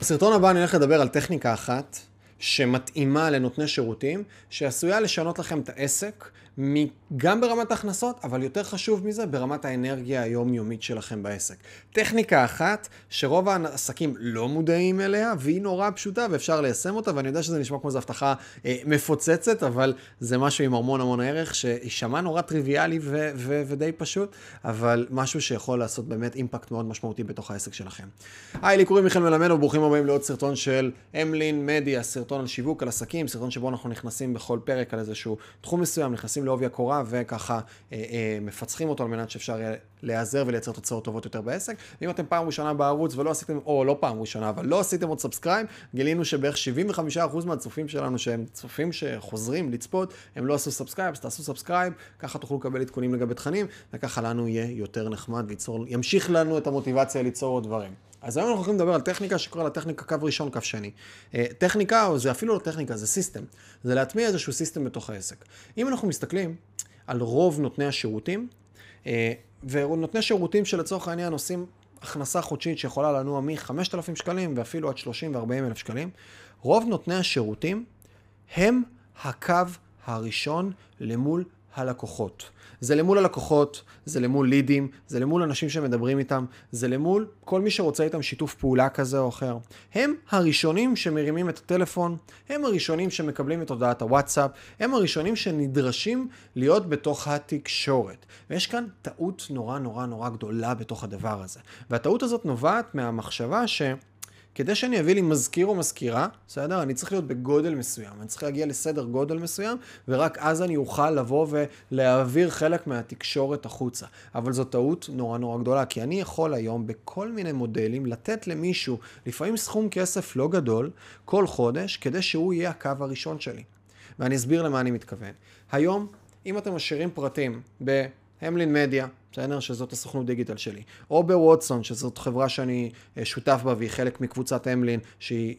בסרטון הבא אני הולך לדבר על טכניקה אחת שמתאימה לנותני שירותים, שעשויה לשנות לכם את העסק, גם ברמת ההכנסות, אבל יותר חשוב מזה, ברמת האנרגיה היומיומית שלכם בעסק. טכניקה אחת שרוב העסקים לא מודעים אליה, והיא נורא פשוטה ואפשר ליישם אותה, ואני יודע שזה נשמע כמו איזו הבטחה אה, מפוצצת, אבל זה משהו עם המון המון ערך, שיישמע נורא טריוויאלי ו- ו- ודי פשוט, אבל משהו שיכול לעשות באמת אימפקט מאוד משמעותי בתוך העסק שלכם. היי, לי קוראים מיכאל מלמד, וברוכים הבאים לעוד סרטון של אמלין מדיה, סרטון על שיווק, על עסקים, סרטון שבו אנחנו נכנסים בכל פרק על איזשהו תחום מסוים, נכנסים לעובי הקורה וככה אה, אה, מפצחים אותו על מנת שאפשר יהיה להיעזר ולייצר תוצאות טובות יותר בעסק. ואם אתם פעם ראשונה בערוץ ולא עשיתם, או לא פעם ראשונה, אבל לא עשיתם עוד subscribe, גילינו שבערך 75% מהצופים שלנו שהם צופים שחוזרים לצפות, הם לא עשו subscribe, אז תעשו subscribe, ככה תוכלו לקבל עדכונים לגבי תכנים, וככה לנו יהיה יותר נחמד וימשיך לנו את המוטיבציה ליצור עוד דברים. אז היום אנחנו הולכים לדבר על טכניקה שקורא לה טכניקה קו ראשון, קו שני. אה, טכניקה, או זה אפילו לא טכניקה, זה system. זה להטמיע איזשהו system בתוך העסק. אם אנחנו מסתכלים על רוב נותני השירותים, אה, ונותני שירותים שלצורך העניין עושים הכנסה חודשית שיכולה לנוע מ-5,000 שקלים ואפילו עד 30 ו-40 אלף שקלים, רוב נותני השירותים הם הקו הראשון למול הלקוחות. זה למול הלקוחות, זה למול לידים, זה למול אנשים שמדברים איתם, זה למול כל מי שרוצה איתם שיתוף פעולה כזה או אחר. הם הראשונים שמרימים את הטלפון, הם הראשונים שמקבלים את הודעת הוואטסאפ, הם הראשונים שנדרשים להיות בתוך התקשורת. ויש כאן טעות נורא נורא נורא גדולה בתוך הדבר הזה. והטעות הזאת נובעת מהמחשבה ש... כדי שאני אביא לי מזכיר או מזכירה, בסדר? אני צריך להיות בגודל מסוים, אני צריך להגיע לסדר גודל מסוים, ורק אז אני אוכל לבוא ולהעביר חלק מהתקשורת החוצה. אבל זו טעות נורא נורא גדולה, כי אני יכול היום בכל מיני מודלים לתת למישהו, לפעמים סכום כסף לא גדול, כל חודש, כדי שהוא יהיה הקו הראשון שלי. ואני אסביר למה אני מתכוון. היום, אם אתם משאירים פרטים בהמלין מדיה, בסדר? שזאת הסוכנות דיגיטל שלי. או בווטסון, שזאת חברה שאני אה, שותף בה והיא חלק מקבוצת אמלין, שהיא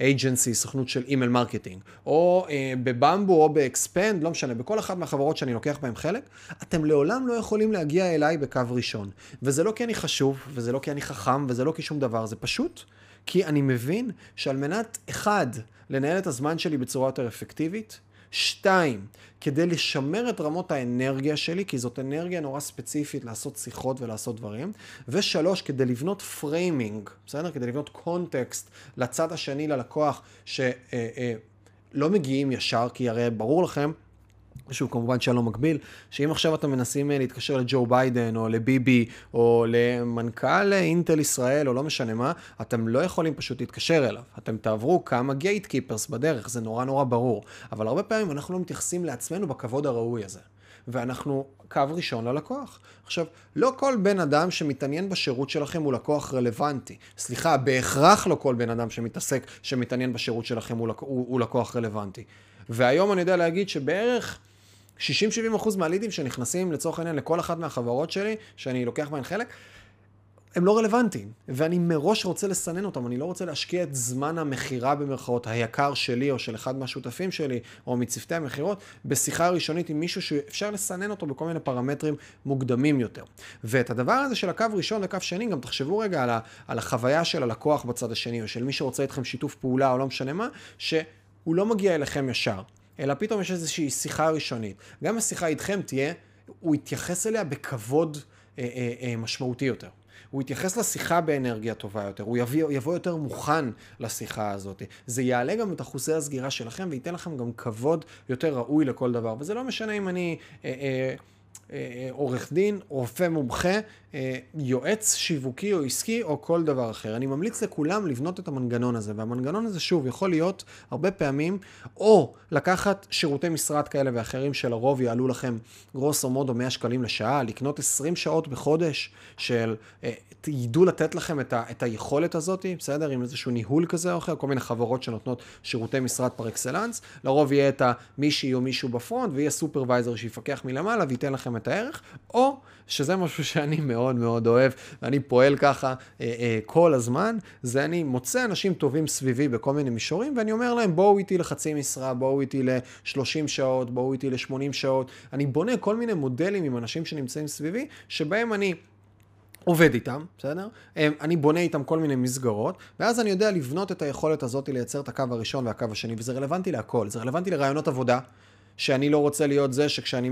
agency, אה, סוכנות של email marketing. או אה, בבמבו או באקספנד, לא משנה, בכל אחת מהחברות שאני לוקח בהן חלק, אתם לעולם לא יכולים להגיע אליי בקו ראשון. וזה לא כי אני חשוב, וזה לא כי אני חכם, וזה לא כי שום דבר, זה פשוט כי אני מבין שעל מנת, אחד, לנהל את הזמן שלי בצורה יותר אפקטיבית, שתיים, כדי לשמר את רמות האנרגיה שלי, כי זאת אנרגיה נורא ספציפית לעשות שיחות ולעשות דברים. ושלוש, כדי לבנות framing, בסדר? כדי לבנות קונטקסט לצד השני, ללקוח, שלא אה, אה, מגיעים ישר, כי הרי ברור לכם שהוא כמובן שלא מקביל, שאם עכשיו אתם מנסים אה, להתקשר לג'ו ביידן, או לביבי, או למנכ"ל אינטל ישראל, או לא משנה מה, אתם לא יכולים פשוט להתקשר אליו. אתם תעברו כמה gatekeepers בדרך, זה נורא נורא ברור. אבל הרבה פעמים אנחנו לא מתייחסים לעצמנו בכבוד הראוי הזה. ואנחנו קו ראשון ללקוח. עכשיו, לא כל בן אדם שמתעניין בשירות שלכם הוא לקוח רלוונטי. סליחה, בהכרח לא כל בן אדם שמתעסק, שמתעניין בשירות שלכם הוא, הוא, הוא לקוח רלוונטי. והיום אני יודע להגיד שבערך 60-70% מהלידים שנכנסים לצורך העניין לכל אחת מהחברות שלי, שאני לוקח בהן חלק, הם לא רלוונטיים, ואני מראש רוצה לסנן אותם, אני לא רוצה להשקיע את זמן המכירה במרכאות היקר שלי, או של אחד מהשותפים שלי, או מצוותי המכירות, בשיחה ראשונית עם מישהו שאפשר לסנן אותו בכל מיני פרמטרים מוקדמים יותר. ואת הדבר הזה של הקו ראשון לקו שני, גם תחשבו רגע על, ה, על החוויה של הלקוח בצד השני, או של מי שרוצה איתכם שיתוף פעולה, או לא משנה מה, שהוא לא מגיע אליכם ישר. אלא פתאום יש איזושהי שיחה ראשונית. גם השיחה איתכם תהיה, הוא יתייחס אליה בכבוד אה, אה, אה, משמעותי יותר. הוא יתייחס לשיחה באנרגיה טובה יותר, הוא יביא, יבוא יותר מוכן לשיחה הזאת. זה יעלה גם את אחוזי הסגירה שלכם וייתן לכם גם כבוד יותר ראוי לכל דבר. וזה לא משנה אם אני... אה, אה, אה, עורך דין, רופא מומחה, אה, יועץ שיווקי או עסקי או כל דבר אחר. אני ממליץ לכולם לבנות את המנגנון הזה, והמנגנון הזה שוב יכול להיות הרבה פעמים או לקחת שירותי משרד כאלה ואחרים שלרוב יעלו לכם גרוסו מודו 100 שקלים לשעה, לקנות 20 שעות בחודש של, אה, ידעו לתת לכם את, ה, את היכולת הזאת, בסדר? עם איזשהו ניהול כזה או אחר, כל מיני חברות שנותנות שירותי משרד פר אקסלנס, לרוב יהיה את המישהי או מישהו ב front ויהיה supervisor שיפקח מלמעלה וייתן לכם את הערך, או שזה משהו שאני מאוד מאוד אוהב, ואני פועל ככה אה, אה, כל הזמן, זה אני מוצא אנשים טובים סביבי בכל מיני מישורים, ואני אומר להם, בואו איתי לחצי משרה, בואו איתי ל-30 שעות, בואו איתי ל-80 שעות. אני בונה כל מיני מודלים עם אנשים שנמצאים סביבי, שבהם אני... עובד איתם, בסדר? אני בונה איתם כל מיני מסגרות, ואז אני יודע לבנות את היכולת הזאת לייצר את הקו הראשון והקו השני, וזה רלוונטי להכל. זה רלוונטי לרעיונות עבודה, שאני לא רוצה להיות זה שכשאני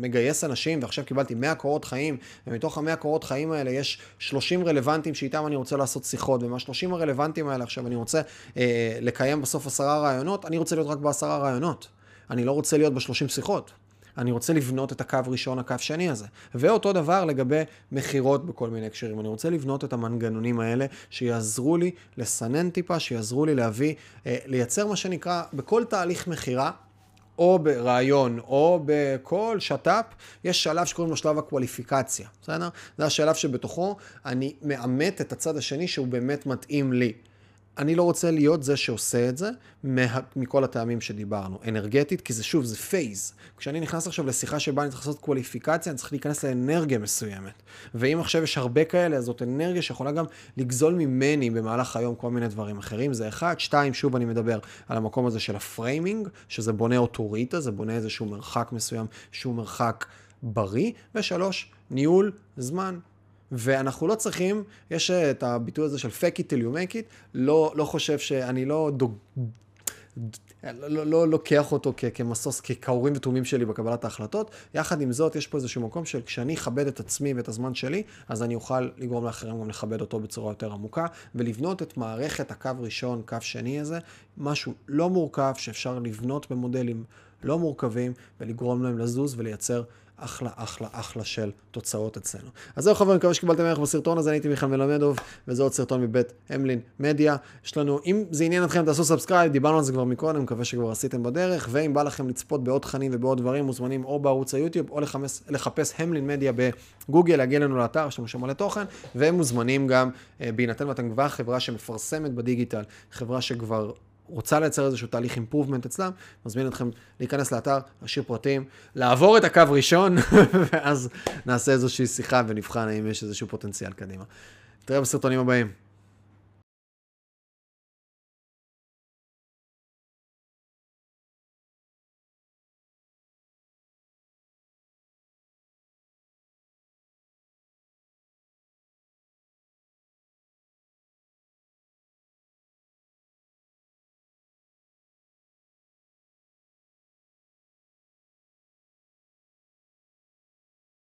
מגייס אנשים, ועכשיו קיבלתי 100 קורות חיים, ומתוך ה-100 קורות חיים האלה יש 30 רלוונטיים שאיתם אני רוצה לעשות שיחות, ומה-30 הרלוונטיים האלה עכשיו אני רוצה אה, לקיים בסוף עשרה רעיונות, אני רוצה להיות רק בעשרה רעיונות. אני לא רוצה להיות בשלושים שיחות. אני רוצה לבנות את הקו ראשון, הקו שני הזה. ואותו דבר לגבי מכירות בכל מיני הקשרים. אני רוצה לבנות את המנגנונים האלה שיעזרו לי לסנן טיפה, שיעזרו לי להביא, אה, לייצר מה שנקרא, בכל תהליך מכירה, או ברעיון, או בכל שת"פ, יש שלב שקוראים לו שלב הקואליפיקציה, בסדר? זה השלב שבתוכו אני מאמת את הצד השני שהוא באמת מתאים לי. אני לא רוצה להיות זה שעושה את זה מה, מכל הטעמים שדיברנו. אנרגטית, כי זה שוב, זה phase. כשאני נכנס עכשיו לשיחה שבה אני צריך לעשות קואליפיקציה, אני צריך להיכנס לאנרגיה מסוימת. ואם עכשיו יש הרבה כאלה, אז זאת אנרגיה שיכולה גם לגזול ממני במהלך היום כל מיני דברים אחרים. זה אחד. שתיים, שוב אני מדבר על המקום הזה של ה framing, שזה בונה אוטוריטה, זה בונה איזשהו מרחק מסוים שהוא מרחק בריא. ושלוש, ניהול זמן. ואנחנו לא צריכים, יש את הביטוי הזה של fake it till you make it, לא, לא חושב שאני לא דוג... לא, לא, לא לוקח אותו כ, כמסוס, ככאורים ותומים שלי בקבלת ההחלטות. יחד עם זאת, יש פה איזשהו מקום של כשאני אכבד את עצמי ואת הזמן שלי, אז אני אוכל לגרום לאחרים גם לכבד אותו בצורה יותר עמוקה, ולבנות את מערכת הקו ראשון, קו שני הזה, משהו לא מורכב שאפשר לבנות במודלים לא מורכבים, ולגרום להם לזוז ולייצר אחלה, אחלה, אחלה של תוצאות אצלנו. אז זהו חברים, מקווה שקיבלתם ערך בסרטון הזה, אני הייתי מיכאל מלמדוב, וזה עוד סרטון מבית המלין מדיה. יש לנו, אם זה עניין אתכם, תעשו subscribe, דיברנו על זה כבר מקודם, מקווה שכבר עשיתם בדרך, ואם בא לכם לצפות בעוד תכנים ובעוד דברים, מוזמנים או בערוץ היוטיוב, או לחמש, לחפש המלין מדיה בגוגל, להגיע לנו לאתר, יש לנו שם מלא תוכן, והם מוזמנים גם, אה, בהינתן ואתם כבר חברה שמפרסמת בדיגיטל, חברה שכבר רוצה לייצר איזשהו תהליך improvement אצלם, מזמין אתכם להיכנס לאתר, להשאיר פרטים, לעבור את הקו ראשון, ואז נעשה איזושהי שיחה ונבחן האם יש איזשהו פוטנציאל קדימה. נתראה בסרטונים הבאים.